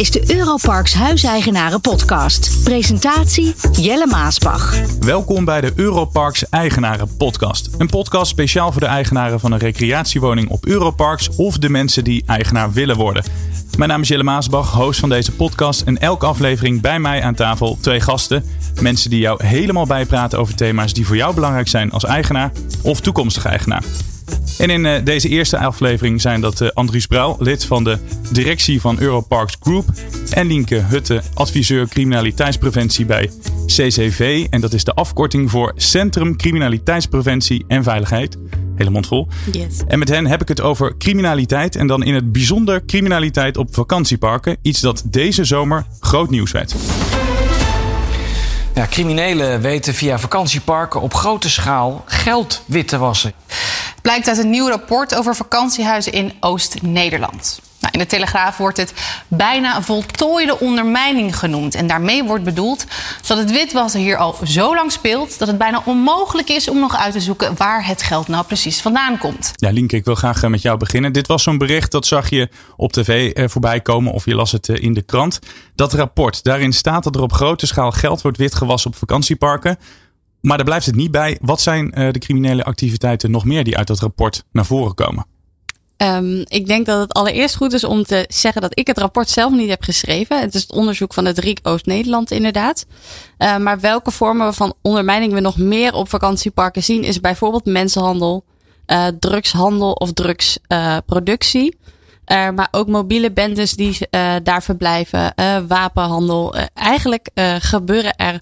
is de Europarks Huiseigenaren Podcast. Presentatie Jelle Maasbach. Welkom bij de Europarks Eigenaren Podcast. Een podcast speciaal voor de eigenaren van een recreatiewoning op Europarks of de mensen die eigenaar willen worden. Mijn naam is Jelle Maasbach, host van deze podcast. En elke aflevering bij mij aan tafel twee gasten. Mensen die jou helemaal bijpraten over thema's die voor jou belangrijk zijn als eigenaar of toekomstige eigenaar. En in uh, deze eerste aflevering zijn dat uh, Andries Brouw, lid van de directie van Europarks Group. En Lienke Hutte, adviseur criminaliteitspreventie bij CCV. En dat is de afkorting voor Centrum Criminaliteitspreventie en Veiligheid. Hele mond vol. Yes. En met hen heb ik het over criminaliteit. En dan in het bijzonder criminaliteit op vakantieparken. Iets dat deze zomer groot nieuws werd. Ja, criminelen weten via vakantieparken op grote schaal geld wit te wassen. Blijkt uit een nieuw rapport over vakantiehuizen in Oost-Nederland. Nou, in de Telegraaf wordt het bijna voltooide ondermijning genoemd. En daarmee wordt bedoeld dat het witwassen hier al zo lang speelt... dat het bijna onmogelijk is om nog uit te zoeken waar het geld nou precies vandaan komt. Ja, Lienke, ik wil graag met jou beginnen. Dit was zo'n bericht, dat zag je op tv voorbij komen of je las het in de krant. Dat rapport, daarin staat dat er op grote schaal geld wordt witgewassen op vakantieparken... Maar daar blijft het niet bij. Wat zijn de criminele activiteiten nog meer die uit dat rapport naar voren komen? Um, ik denk dat het allereerst goed is om te zeggen dat ik het rapport zelf niet heb geschreven. Het is het onderzoek van het RIek Oost-Nederland inderdaad. Uh, maar welke vormen van ondermijning we nog meer op vakantieparken zien is bijvoorbeeld mensenhandel, uh, drugshandel of drugsproductie. Maar ook mobiele bendes die daar verblijven, wapenhandel. eigenlijk gebeuren er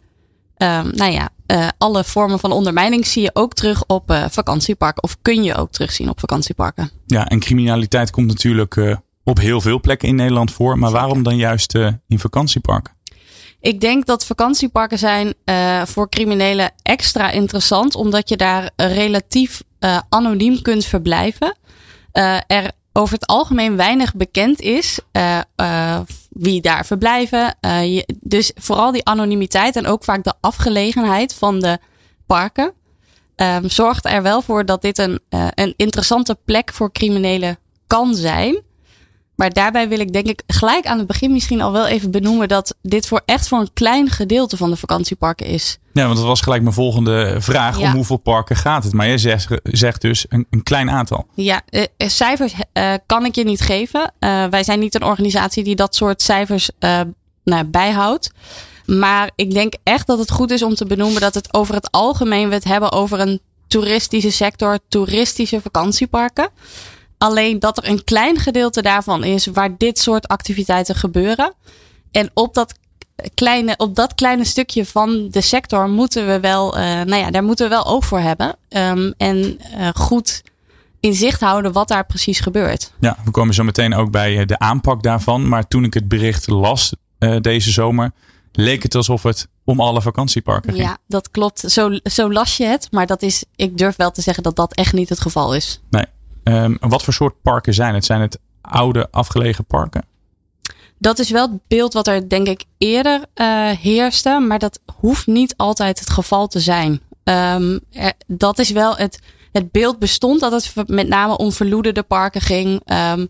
Um, nou ja, uh, alle vormen van ondermijning zie je ook terug op uh, vakantieparken. Of kun je ook terugzien op vakantieparken. Ja, en criminaliteit komt natuurlijk uh, op heel veel plekken in Nederland voor. Maar waarom dan juist in vakantieparken? Ik denk dat vakantieparken zijn voor criminelen extra interessant. Omdat je daar relatief anoniem kunt verblijven. er over het algemeen weinig bekend is uh, uh, wie daar verblijven. Je, dus vooral die anonimiteit en ook vaak de afgelegenheid van de parken um, zorgt er wel voor dat dit een, een interessante plek voor criminelen kan zijn. Maar daarbij wil ik denk ik gelijk aan het begin misschien al wel even benoemen dat dit voor echt voor een klein gedeelte van de vakantieparken is. Ja, want dat was gelijk mijn volgende vraag. Ja. Om hoeveel parken gaat het? Maar jij zegt, zegt dus een, een, klein aantal. Ja, uh, cijfers uh, kan ik je niet geven. Uh, wij zijn niet een organisatie die dat soort cijfers nou, bijhoudt. Maar ik denk echt dat het goed is om te benoemen dat het over het algemeen we het hebben over een toeristische sector, toeristische vakantieparken. Alleen dat er een klein gedeelte daarvan is waar dit soort activiteiten gebeuren. En op dat kleine, op dat kleine stukje van de sector moeten we wel, uh, nou ja, daar moeten we wel oog voor hebben. Um, en uh, goed in zicht houden wat daar precies gebeurt. Ja, we komen zo meteen ook bij de aanpak daarvan. Maar toen ik het bericht las uh, deze zomer, leek het alsof het om alle vakantieparken ging. Ja, dat klopt. Zo, zo las je het. Maar dat is, ik durf wel te zeggen dat dat echt niet het geval is. Nee. Um, wat voor soort parken zijn het? Zijn het oude afgelegen parken? Dat is wel het beeld wat er denk ik eerder uh, heerste, maar dat hoeft niet altijd het geval te zijn. Er, dat is wel het, het beeld bestond dat het met name om verloederde parken ging, um,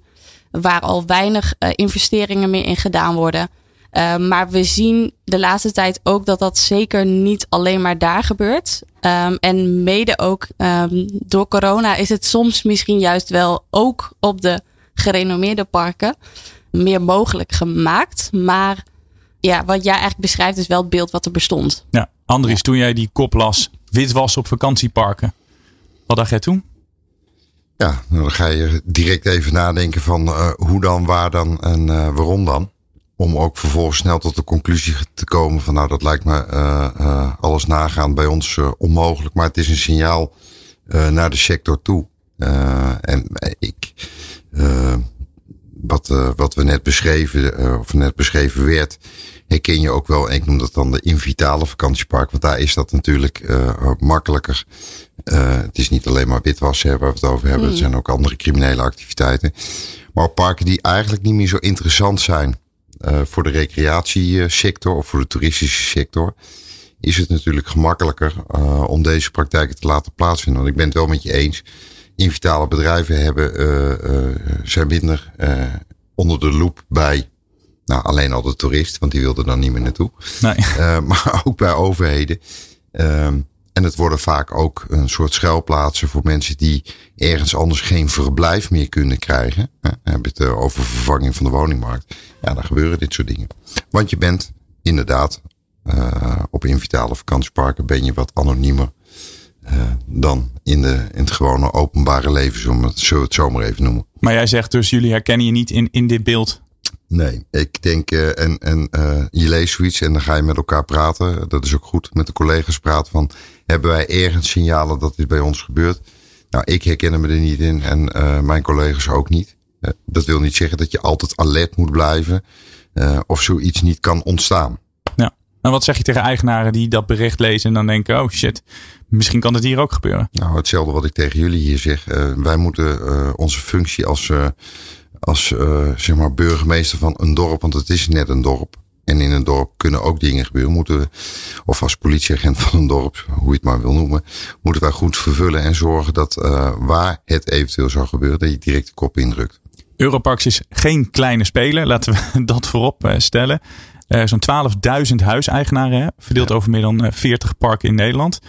waar al weinig uh, investeringen meer in gedaan worden. Uh, maar we zien de laatste tijd ook dat dat zeker niet alleen maar daar gebeurt. Um, en mede ook um, door corona is het soms misschien juist wel ook op de gerenommeerde parken meer mogelijk gemaakt. Maar ja, wat jij eigenlijk beschrijft is wel het beeld wat er bestond. Ja, Andries, ja. toen jij die kop las, witwas op vakantieparken, wat dacht jij toen? Ja, dan ga je direct even nadenken van uh, hoe dan, waar dan en uh, waarom dan. Om ook vervolgens snel tot de conclusie te komen van nou dat lijkt me uh, uh, alles nagaan bij ons uh, onmogelijk. Maar het is een signaal naar de sector toe. en ik, wat, wat we net beschreven, of net beschreven werd, herken je ook wel. En ik noem dat dan de invitale vakantiepark. Want daar is dat natuurlijk makkelijker. het is niet alleen maar witwassen waar we het over hebben. Mm. Er zijn ook andere criminele activiteiten. Maar parken die eigenlijk niet meer zo interessant zijn. Uh, voor de recreatiesector of voor de toeristische sector is het natuurlijk gemakkelijker uh, om deze praktijken te laten plaatsvinden. Want ik ben het wel met je eens. Invitale bedrijven hebben, uh, zijn minder onder de loep bij Nou, alleen al de toerist, want die wilde dan niet meer naartoe. Nee. Maar ook bij overheden. Um, en het worden vaak ook een soort schuilplaatsen voor mensen die ergens anders geen verblijf meer kunnen krijgen. We hebben het over vervanging van de woningmarkt. Ja, dan gebeuren dit soort dingen. Want je bent inderdaad uh, op invitale vakantieparken ben je wat anoniemer uh, dan in, de, in het gewone openbare leven, het, zo het zomaar even noemen. Maar jij zegt dus, jullie herkennen je niet in, in dit beeld Nee, ik denk, uh, en, en uh, je leest zoiets en dan ga je met elkaar praten. Dat is ook goed, met de collega's praten van, hebben wij ergens signalen dat dit bij ons gebeurt? Nou, ik herken me er niet in en uh, mijn collega's ook niet. dat wil niet zeggen dat je altijd alert moet blijven of zoiets niet kan ontstaan. Ja, en wat zeg je tegen eigenaren die dat bericht lezen en dan denken, oh shit, misschien kan het hier ook gebeuren? Nou, hetzelfde wat ik tegen jullie hier zeg. wij moeten onze functie als als uh, zeg maar burgemeester van een dorp, want het is net een dorp. En in een dorp kunnen ook dingen gebeuren. Moeten we, of als politieagent van een dorp, hoe je het maar wil noemen, moeten wij goed vervullen en zorgen dat uh, waar het eventueel zou gebeuren, dat je direct de kop indrukt. Europarks is geen kleine speler, laten we dat voorop uh, stellen. Zo'n 12.000 huiseigenaren, hè, verdeeld ja. over meer dan 40 parken in Nederland.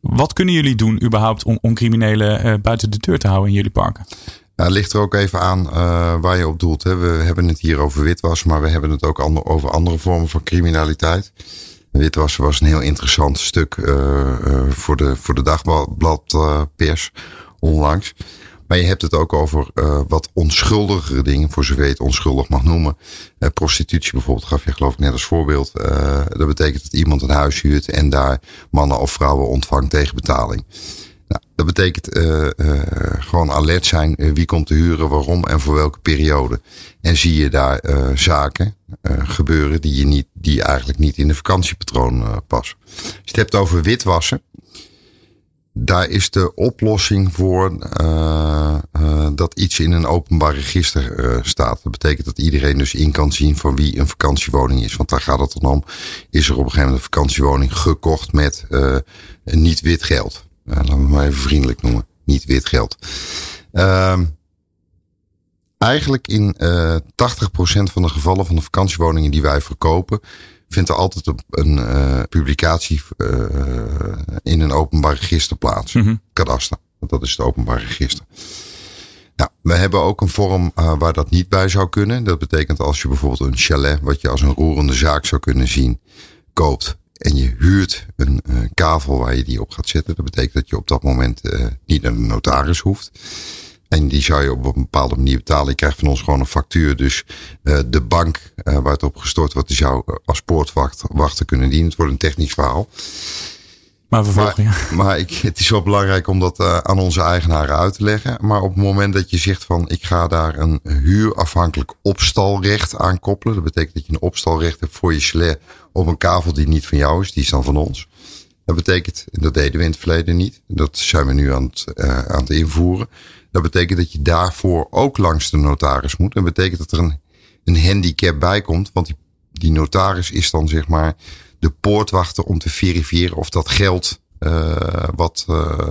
Wat kunnen jullie doen überhaupt om, om criminelen buiten de deur te houden in jullie parken? Nou, ligt er ook even aan uh, waar je op doelt. Hè. We hebben het hier over witwas, maar we hebben het ook over andere vormen van criminaliteit. Witwassen was een heel interessant stuk uh, uh, voor, de, voor de dagbladpers onlangs. Maar je hebt het ook over wat onschuldigere dingen, voor zover je het onschuldig mag noemen. prostitutie bijvoorbeeld gaf je geloof ik net als voorbeeld. dat betekent dat iemand een huis huurt en daar mannen of vrouwen ontvangt tegen betaling. Dat betekent uh, uh, gewoon alert zijn. Uh, wie komt te huren, waarom en voor welke periode. En zie je daar zaken gebeuren die, je niet, die eigenlijk niet in de vakantiepatroon passen. Als je het hebt over witwassen. Daar is de oplossing voor dat iets in een openbaar register staat. Dat betekent dat iedereen dus in kan zien van wie een vakantiewoning is. Want daar gaat het dan om. Is er op een gegeven moment een vakantiewoning gekocht met niet wit geld laten we het maar even vriendelijk noemen. Niet wit geld. Uh, eigenlijk in uh, eh, 80% van de gevallen van de vakantiewoningen die wij verkopen, vindt er altijd een, een uh, publicatie uh, in een openbaar register plaats. Mm -hmm. Kadaster. Dat is het openbaar register. Nou, we hebben ook een vorm waar dat niet bij zou kunnen. Dat betekent als je bijvoorbeeld een chalet, wat je als een roerende zaak zou kunnen zien, koopt en je huurt een uh, kavel waar je die op gaat zetten. Dat betekent dat je op dat moment uh, niet naar de notaris hoeft. En die zou je op een bepaalde manier betalen. Je krijgt van ons gewoon een factuur. Dus uh, de bank waar het op gestort wordt, die zou als poortwachter kunnen dienen. Het wordt een technisch verhaal. Maar, vervolgen, maar, ik, het is wel belangrijk om dat uh, aan onze eigenaren uit te leggen. Maar op het moment dat je zegt van ik ga daar een huurafhankelijk opstalrecht aan koppelen. Dat betekent dat je een opstalrecht hebt voor je chalet op een kavel die niet van jou is. Die is dan van ons. Dat betekent, dat deden we in het verleden niet. Dat zijn we nu aan het, uh, aan het invoeren. Dat betekent dat je daarvoor ook langs de notaris moet. Dat betekent dat er een, een handicap bij komt. Want die, die notaris is dan zeg maar de poortwachter om te verifiëren of dat geld uh, wat, uh,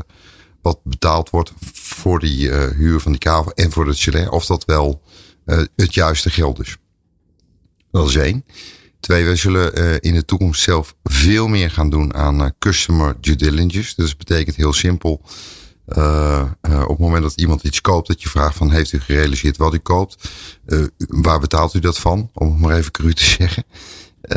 wat betaald wordt voor die uh, huur van die kavel en voor het chalet, of dat wel het juiste geld is. Dat is één. Twee, we zullen in de toekomst zelf veel meer gaan doen aan customer due diligence. Dus dat betekent heel simpel. Op het moment dat iemand iets koopt, dat je vraagt van heeft u gerealiseerd wat u koopt? Waar betaalt u dat van? Om het maar even cru te zeggen.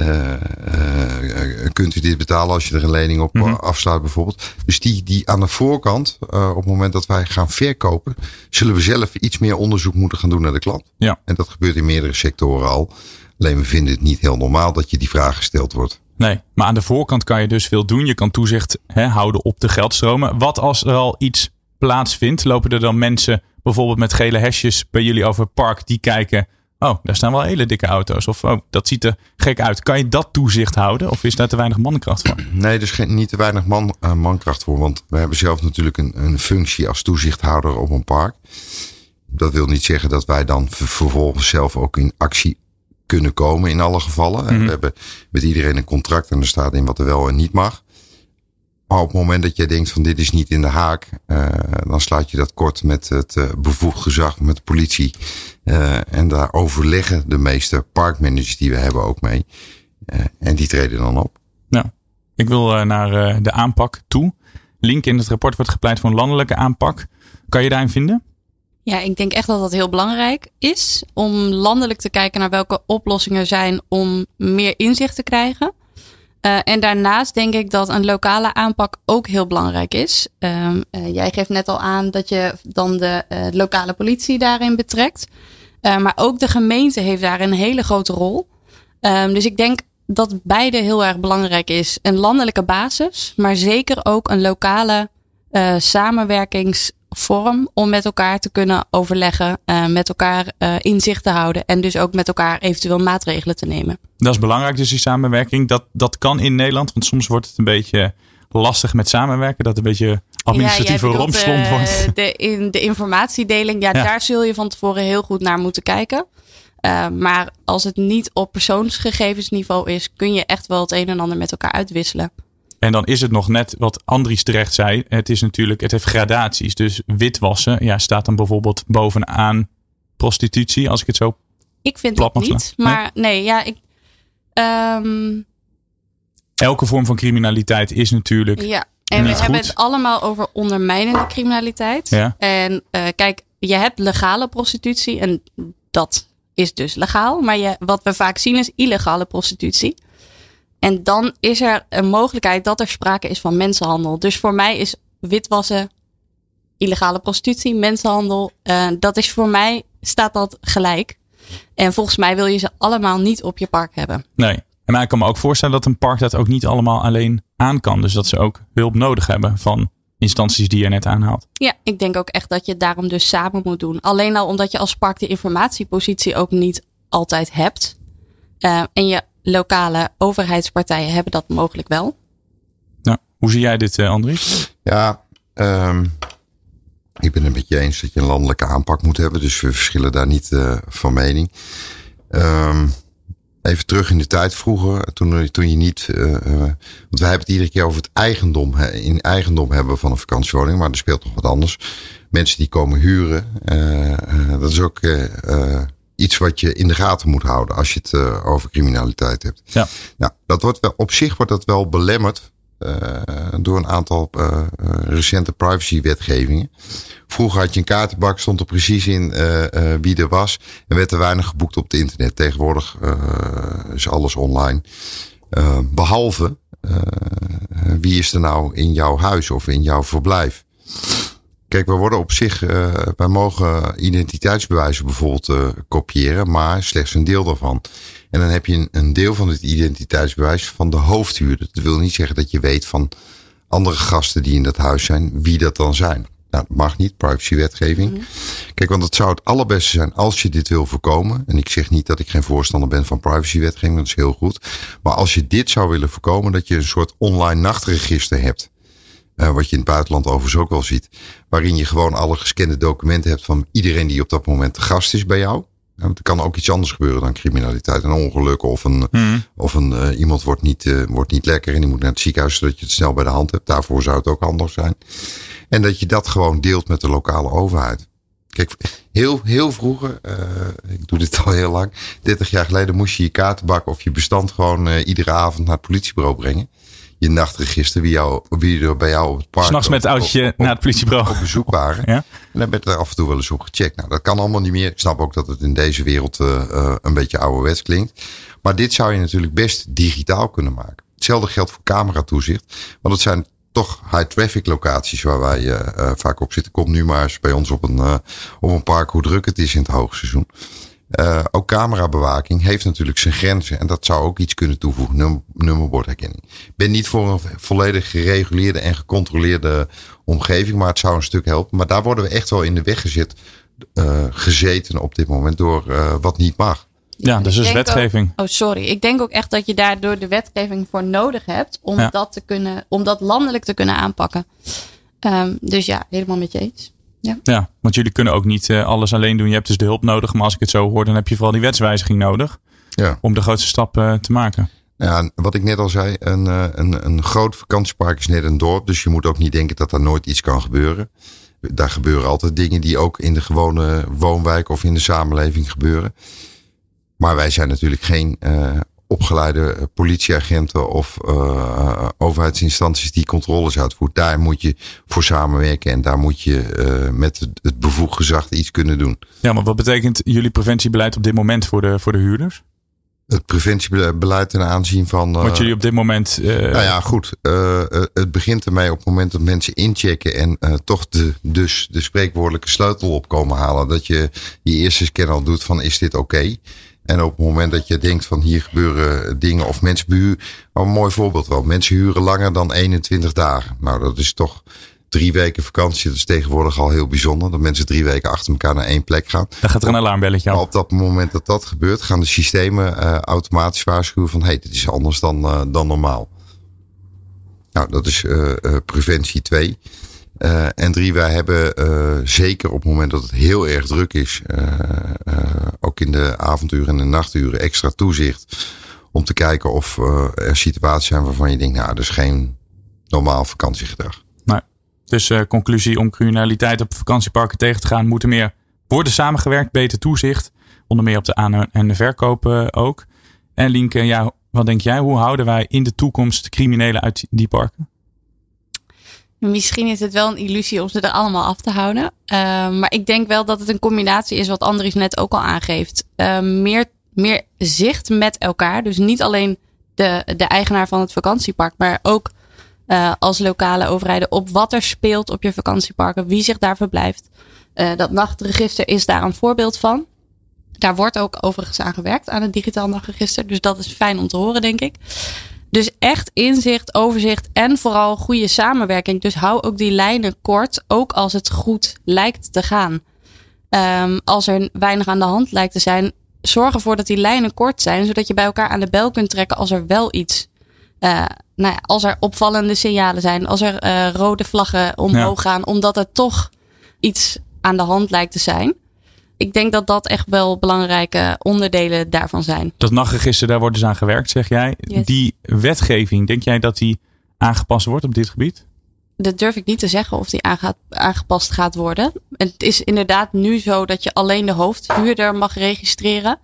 Uh, uh, kunt u dit betalen als je er een lening op mm -hmm. afsluit bijvoorbeeld. Dus die, die aan de voorkant, uh, op het moment dat wij gaan verkopen, zullen we zelf iets meer onderzoek moeten gaan doen naar de klant. Ja. En dat gebeurt in meerdere sectoren al. Alleen we vinden het niet heel normaal dat je die vraag gesteld wordt. Nee, maar aan de voorkant kan je dus veel doen. Je kan toezicht hè, houden op de geldstromen. Wat als er al iets plaatsvindt? Lopen er dan mensen bijvoorbeeld met gele hesjes bij jullie over het park die kijken Oh, daar staan wel hele dikke auto's. Of oh, dat ziet er gek uit. Kan je dat toezicht houden? Of is daar te weinig mankracht voor? Nee, er is geen, niet te weinig man, uh, mankracht voor. Want we hebben zelf natuurlijk een, een functie als toezichthouder op een park. Dat wil niet zeggen dat wij dan vervolgens zelf ook in actie kunnen komen in alle gevallen. Mm -hmm. We hebben met iedereen een contract en er staat in wat er wel en niet mag. maar op het moment dat jij denkt van dit is niet in de haak, uh, dan sluit je dat kort met het uh, bevoegd gezag, met de politie. Uh, en daar overleggen de meeste parkmanagers die we hebben ook mee. en die treden dan op. Nou, ik wil naar de aanpak toe. Link in het rapport wordt gepleit voor een landelijke aanpak. Kan je daarin vinden? Ja, ik denk echt dat dat heel belangrijk is om landelijk te kijken naar welke oplossingen er zijn om meer inzicht te krijgen. Uh, en daarnaast denk ik dat een lokale aanpak ook heel belangrijk is. Uh, uh, jij geeft net al aan dat je dan de lokale politie daarin betrekt. maar ook de gemeente heeft daar een hele grote rol. Ehm, dus ik denk dat beide heel erg belangrijk is. Een landelijke basis, maar zeker ook een lokale samenwerkings vorm om met elkaar te kunnen overleggen, uh, met elkaar uh, inzicht te houden en dus ook met elkaar eventueel maatregelen te nemen. Dat is belangrijk, dus die samenwerking. Dat, dat kan in Nederland, want soms wordt het een beetje lastig met samenwerken, dat een beetje administratieve ja, rompslomp wordt. De, in de informatiedeling, ja, daar zul je van tevoren heel goed naar moeten kijken. Uh, maar als het niet op persoonsgegevensniveau is, kun je echt wel het een en ander met elkaar uitwisselen. En dan is het nog net wat Andries terecht zei. Het is natuurlijk, het heeft gradaties. Dus witwassen ja, staat dan bijvoorbeeld bovenaan prostitutie, als ik het zo. Ik vind het niet. Maar nee, ja, ik. Um... Elke vorm van criminaliteit is natuurlijk. Ja, en we hebben het allemaal over ondermijnende criminaliteit. Ja. En uh, kijk, je hebt legale prostitutie en dat is dus legaal. Maar je, wat we vaak zien is illegale prostitutie. En dan is er een mogelijkheid dat er sprake is van mensenhandel. Dus voor mij is witwassen, illegale prostitutie, mensenhandel, uh, dat is voor mij, staat dat gelijk. En volgens mij wil je ze allemaal niet op je park hebben. Nee. En ik kan me ook voorstellen dat een park dat ook niet allemaal alleen aan kan. Dus dat ze ook hulp nodig hebben van instanties die je net aanhaalt. Ja, ik denk ook echt dat je het daarom dus samen moet doen. Alleen al omdat je als park de informatiepositie ook niet altijd hebt. Uh, en je lokale overheidspartijen hebben dat mogelijk wel. Nou, hoe zie jij dit, uh, Andries? Ja, um, ik ben het met je eens dat je een landelijke aanpak moet hebben. Dus we verschillen daar niet uh, van mening. Um, even terug in de tijd vroeger, toen, toen je niet. Uh, want wij hebben het iedere keer over het eigendom. in eigendom hebben van een vakantiewoning, maar er speelt nog wat anders. Mensen die komen huren. dat is ook iets wat je in de gaten moet houden als je het uh, over criminaliteit hebt. Ja. Nou, dat wordt wel, op zich wordt dat wel belemmerd uh, door een aantal uh, recente privacywetgevingen. Vroeger had je een kaartenbak, stond er precies in wie er was. En werd er weinig geboekt op het internet. Tegenwoordig is alles online. behalve wie is er nou in jouw huis of in jouw verblijf. Kijk, we worden op zich, uh, wij mogen identiteitsbewijzen bijvoorbeeld uh, kopiëren, maar slechts een deel daarvan. En dan heb je een, een, deel van het identiteitsbewijs van de hoofdhuurder. Dat wil niet zeggen dat je weet van andere gasten die in dat huis zijn, wie dat dan zijn. Nou, dat mag niet, privacywetgeving. Mm Kijk, want het zou het allerbeste zijn als je dit wil voorkomen. En ik zeg niet dat ik geen voorstander ben van privacywetgeving, dat is heel goed. Maar als je dit zou willen voorkomen, dat je een soort online nachtregister hebt. Uh, wat je in het buitenland overigens ook wel ziet. Waarin je gewoon alle gescande documenten hebt van iedereen die op dat moment te gast is bij jou. Want er kan ook iets anders gebeuren dan criminaliteit. Een ongeluk of een, mm. of een uh, iemand wordt niet, uh, wordt niet lekker en die moet naar het ziekenhuis zodat je het snel bij de hand hebt. Daarvoor zou het ook handig zijn. En dat je dat gewoon deelt met de lokale overheid. Kijk, heel, heel vroeger, uh, ik doe dit al heel lang, 30 jaar geleden moest je je kaartenbak of je bestand gewoon iedere avond naar het politiebureau brengen je nachtregister, wie, jou, wie er bij jou op het park. S'nachts met het oudje naar het politiebureau. Op bezoek waren. ja? En dan werd er af en toe wel eens op gecheckt. Nou, dat kan allemaal niet meer. Ik snap ook dat het in deze wereld uh, een beetje ouderwets klinkt. Maar dit zou je natuurlijk best digitaal kunnen maken. Hetzelfde geldt voor cameratoezicht. Want het zijn toch high traffic locaties waar wij uh, vaak op zitten. Kom nu maar eens bij ons op een, op een park hoe druk het is in het hoogseizoen. Uh, ook camerabewaking heeft natuurlijk zijn grenzen. En dat zou ook iets kunnen toevoegen, num nummerbordherkenning. Ik ben niet voor een volledig gereguleerde en gecontroleerde omgeving, maar het zou een stuk helpen. Maar daar worden we echt wel in de weg gezet, uh, gezeten op dit moment door uh, wat niet mag. Ja, dus is wetgeving. Ook, oh, sorry. Ik denk ook echt dat je daardoor de wetgeving voor nodig hebt om ja. dat te kunnen, om dat landelijk te kunnen aanpakken. Um, dus ja, helemaal met je eens. Ja. ja, want jullie kunnen ook niet uh, alles alleen doen. Je hebt dus de hulp nodig. Maar als ik het zo hoor, dan heb je vooral die wetswijziging nodig. Ja. Om de grootste stap uh, te maken. Ja, wat ik net al zei, een, een, een groot vakantiepark is net een dorp. Dus je moet ook niet denken dat daar nooit iets kan gebeuren. Daar gebeuren altijd dingen die ook in de gewone woonwijk of in de samenleving gebeuren. Maar wij zijn natuurlijk geen uh, opgeleide politieagenten of uh, overheidsinstanties die controles uitvoeren. Daar moet je voor samenwerken en daar moet je uh, met het bevoegd gezag iets kunnen doen. Ja, maar wat betekent jullie preventiebeleid op dit moment voor de, voor de huurders? het preventiebeleid ten aanzien van. Wat jullie op dit moment. Uh... Nou ja, goed. Uh, het begint ermee op het moment dat mensen inchecken en uh, toch de, dus de spreekwoordelijke sleutel op komen halen. Dat je je eerste scan al doet van is dit oké? Okay? En op het moment dat je denkt van hier gebeuren dingen of mensen behuren. Oh, een mooi voorbeeld wel. Mensen huren langer dan 21 dagen. Nou, dat is toch drie weken vakantie. Dat is tegenwoordig al heel bijzonder. Dat mensen drie weken achter elkaar naar één plek gaan. Dan gaat er een alarmbelletje aan. Op dat moment dat dat gebeurt, gaan de systemen uh, automatisch waarschuwen van hé, hey, dit is anders dan, uh, dan normaal. Nou, dat is uh, preventie 2. En drie, wij hebben zeker op het moment dat het heel erg druk is, ook in de avonduren en de nachturen, extra toezicht. Om te kijken of er situaties zijn waarvan je denkt, nou, dat is geen normaal vakantiegedrag. Dus conclusie om criminaliteit op vakantieparken tegen te gaan, moet er meer worden samengewerkt, beter toezicht. Onder meer op de aan- en de verkoop ook. En Lienke, ja, wat denk jij? Hoe houden wij in de toekomst criminelen uit die parken? Misschien is het wel een illusie om ze er allemaal af te houden. Uh, maar ik denk wel dat het een combinatie is, wat Andries net ook al aangeeft. meer, meer zicht met elkaar. Dus niet alleen de, de eigenaar van het vakantiepark, maar ook uh, als lokale overheden op wat er speelt op je vakantieparken, wie zich daar verblijft. Uh, dat nachtregister is daar een voorbeeld van. Daar wordt ook overigens aan gewerkt, aan het digitaal nachtregister. Dus dat is fijn om te horen, denk ik. Dus echt inzicht, overzicht en vooral goede samenwerking. Dus hou ook die lijnen kort, ook als het goed lijkt te gaan. Um, als er weinig aan de hand lijkt te zijn, zorg ervoor dat die lijnen kort zijn, zodat je bij elkaar aan de bel kunt trekken als er wel iets uh, nou ja, als er opvallende signalen zijn, als er uh, rode vlaggen omhoog ja. gaan, omdat er toch iets aan de hand lijkt te zijn. Ik denk dat dat echt wel belangrijke onderdelen daarvan zijn. Dat nachtregister, daar wordt dus aan gewerkt, zeg jij. Yes. Die wetgeving, denk jij dat die aangepast wordt op dit gebied? Dat durf ik niet te zeggen of die aangepast gaat worden. Het is inderdaad nu zo dat je alleen de hoofdhuurder mag registreren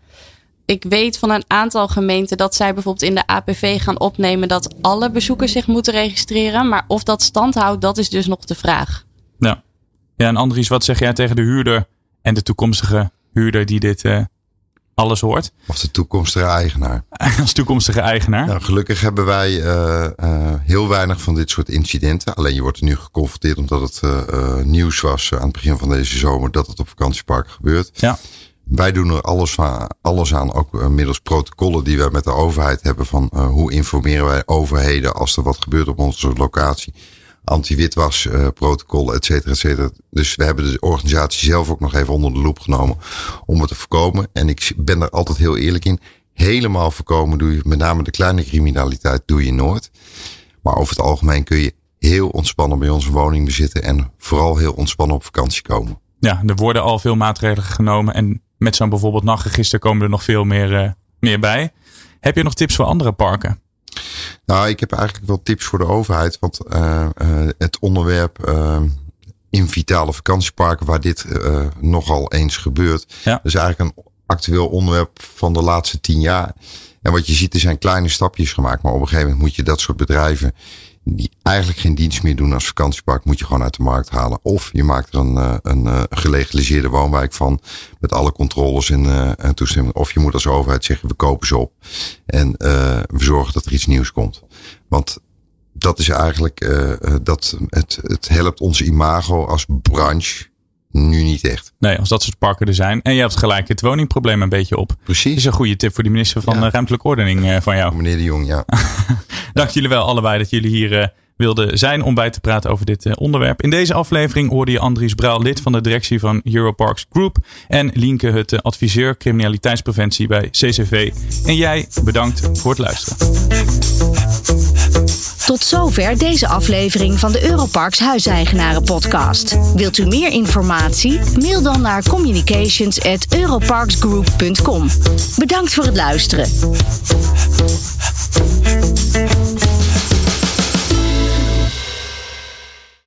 ik weet van een aantal gemeenten dat zij bijvoorbeeld in de APV gaan opnemen dat alle bezoekers zich moeten registreren. Maar of dat stand houdt, dat is dus nog de vraag. Ja, ja en Andries, wat zeg jij tegen de huurder en de toekomstige huurder die dit uh, alles hoort? Of de toekomstige eigenaar. Als toekomstige eigenaar. Nou, gelukkig hebben wij uh, uh, heel weinig van dit soort incidenten. Alleen je wordt er nu geconfronteerd omdat het nieuws was aan het begin van deze zomer dat het op vakantieparken gebeurt. Ja. Wij doen er alles, van, alles aan, ook middels protocollen die wij met de overheid hebben van hoe informeren wij overheden als er wat gebeurt op onze locatie. Anti-witwas uh, protocollen, et cetera, et cetera. Dus we hebben de organisatie zelf ook nog even onder de loep genomen om het te voorkomen. En ik ben er altijd heel eerlijk in. Helemaal voorkomen doe je, met name de kleine criminaliteit, doe je nooit. Maar over het algemeen kun je heel ontspannen bij onze woning bezitten en vooral heel ontspannen op vakantie komen. Ja, er worden al veel maatregelen genomen en met zo'n bijvoorbeeld nachtregister komen er nog veel meer, uh, meer bij. Heb je nog tips voor andere parken? Nou, ik heb eigenlijk wel tips voor de overheid. Want uh, uh, het onderwerp in vitale vakantieparken, waar dit nogal eens gebeurt, ja. is eigenlijk een actueel onderwerp van de laatste tien jaar. En wat je ziet, er zijn kleine stapjes gemaakt. Maar op een gegeven moment moet je dat soort bedrijven die eigenlijk geen dienst meer doen als vakantiepark, moet je gewoon uit de markt halen. Of je maakt er een, eh, een, een gelegaliseerde woonwijk van, met alle controles en, uh, en toestemming. Of je moet als overheid zeggen, we kopen ze op en uh, we zorgen dat er iets nieuws komt. Want dat is eigenlijk, uh, dat het, het helpt onze imago als branche nu niet echt. Nee, als dat soort parken er zijn. En je hebt gelijk het woningprobleem een beetje op. Precies. Dat is een goede tip voor die minister van ja. Ruimtelijke Ordening van jou. Meneer de Jong, ja. Dank jullie wel allebei dat jullie hier uh, wilden zijn om bij te praten over dit onderwerp. In deze aflevering hoorde je Andries Brouw, lid van de directie van Europarks Group. En Lienke Hutte, adviseur criminaliteitspreventie bij CCV. En jij bedankt voor het luisteren. Tot zover deze aflevering van de Europarks Huiseigenaren podcast. Wilt u meer informatie? Mail dan naar communications@europarksgroup.com. Bedankt voor het luisteren.